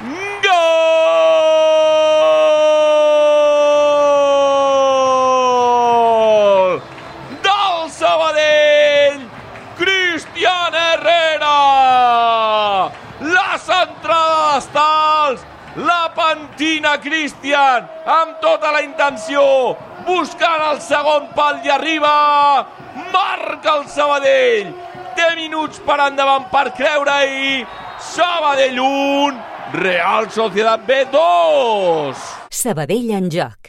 Gol! Del Sabadell! Cristian Herrera! La centrada d'estals! tals! La pentina Cristian amb tota la intenció buscant el segon pal i arriba marca el Sabadell té minuts per endavant per creure-hi Sabadell 1 Real Sociedad B2! Sabadell en joc.